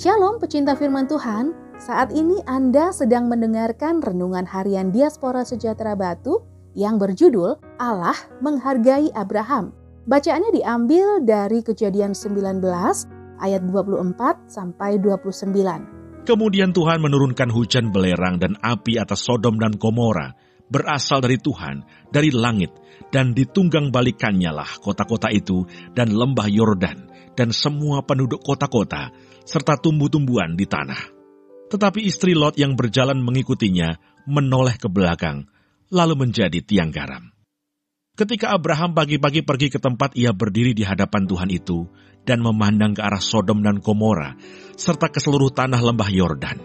Shalom pecinta firman Tuhan, saat ini Anda sedang mendengarkan renungan harian Diaspora Sejahtera Batu yang berjudul Allah Menghargai Abraham. Bacaannya diambil dari kejadian 19 ayat 24 sampai 29. Kemudian Tuhan menurunkan hujan belerang dan api atas Sodom dan Gomora berasal dari Tuhan, dari langit, dan ditunggang balikannya lah kota-kota itu dan lembah Yordan dan semua penduduk kota-kota, serta tumbuh-tumbuhan di tanah. Tetapi istri Lot yang berjalan mengikutinya menoleh ke belakang, lalu menjadi tiang garam. Ketika Abraham pagi-pagi pergi ke tempat ia berdiri di hadapan Tuhan itu dan memandang ke arah Sodom dan Gomora, serta ke seluruh tanah lembah Yordan,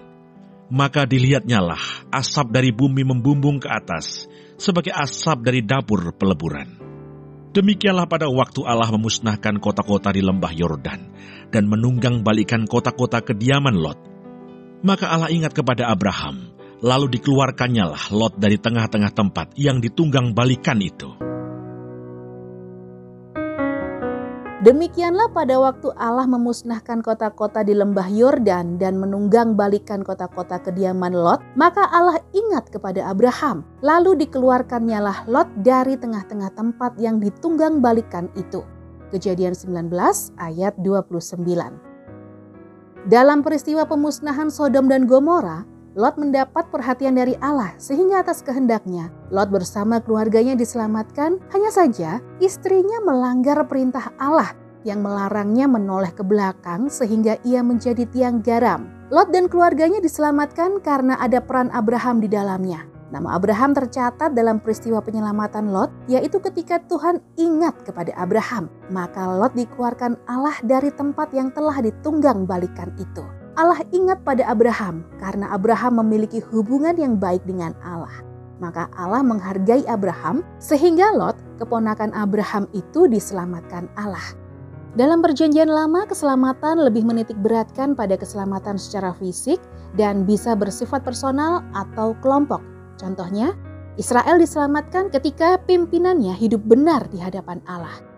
maka dilihatnyalah asap dari bumi membumbung ke atas sebagai asap dari dapur peleburan. Demikianlah pada waktu Allah memusnahkan kota-kota di lembah Yordan dan menunggang balikan kota-kota kediaman Lot. Maka Allah ingat kepada Abraham, lalu dikeluarkannyalah Lot dari tengah-tengah tempat yang ditunggang balikan itu. Demikianlah pada waktu Allah memusnahkan kota-kota di lembah Yordan dan menunggang balikan kota-kota kediaman Lot, maka Allah ingat kepada Abraham. Lalu dikeluarkannyalah Lot dari tengah-tengah tempat yang ditunggang balikan itu. Kejadian 19 ayat 29. Dalam peristiwa pemusnahan Sodom dan Gomora, Lot mendapat perhatian dari Allah sehingga atas kehendaknya Lot bersama keluarganya diselamatkan, hanya saja istrinya melanggar perintah Allah yang melarangnya menoleh ke belakang sehingga ia menjadi tiang garam. Lot dan keluarganya diselamatkan karena ada peran Abraham di dalamnya. Nama Abraham tercatat dalam peristiwa penyelamatan Lot, yaitu ketika Tuhan ingat kepada Abraham. Maka Lot dikeluarkan Allah dari tempat yang telah ditunggang balikan itu. Allah ingat pada Abraham karena Abraham memiliki hubungan yang baik dengan Allah. Maka Allah menghargai Abraham sehingga Lot, keponakan Abraham itu diselamatkan Allah. Dalam perjanjian lama, keselamatan lebih menitik beratkan pada keselamatan secara fisik dan bisa bersifat personal atau kelompok. Contohnya, Israel diselamatkan ketika pimpinannya hidup benar di hadapan Allah.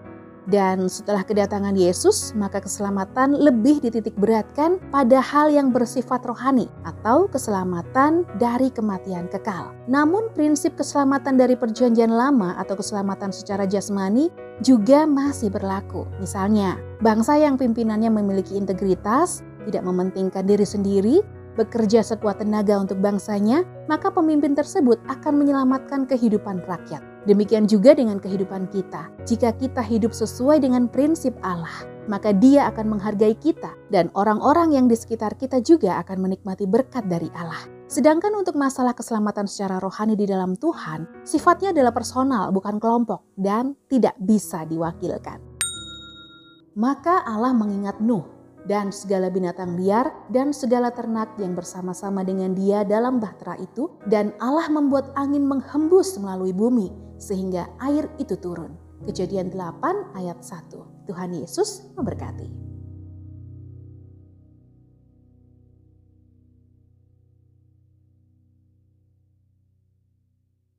Dan setelah kedatangan Yesus, maka keselamatan lebih dititik beratkan pada hal yang bersifat rohani atau keselamatan dari kematian kekal. Namun prinsip keselamatan dari perjanjian lama atau keselamatan secara jasmani juga masih berlaku. Misalnya, bangsa yang pimpinannya memiliki integritas, tidak mementingkan diri sendiri, bekerja sekuat tenaga untuk bangsanya, maka pemimpin tersebut akan menyelamatkan kehidupan rakyat. Demikian juga dengan kehidupan kita. Jika kita hidup sesuai dengan prinsip Allah, maka Dia akan menghargai kita, dan orang-orang yang di sekitar kita juga akan menikmati berkat dari Allah. Sedangkan untuk masalah keselamatan secara rohani di dalam Tuhan, sifatnya adalah personal, bukan kelompok, dan tidak bisa diwakilkan. Maka Allah mengingat Nuh dan segala binatang liar dan segala ternak yang bersama-sama dengan dia dalam bahtera itu dan Allah membuat angin menghembus melalui bumi sehingga air itu turun. Kejadian 8 ayat 1. Tuhan Yesus memberkati.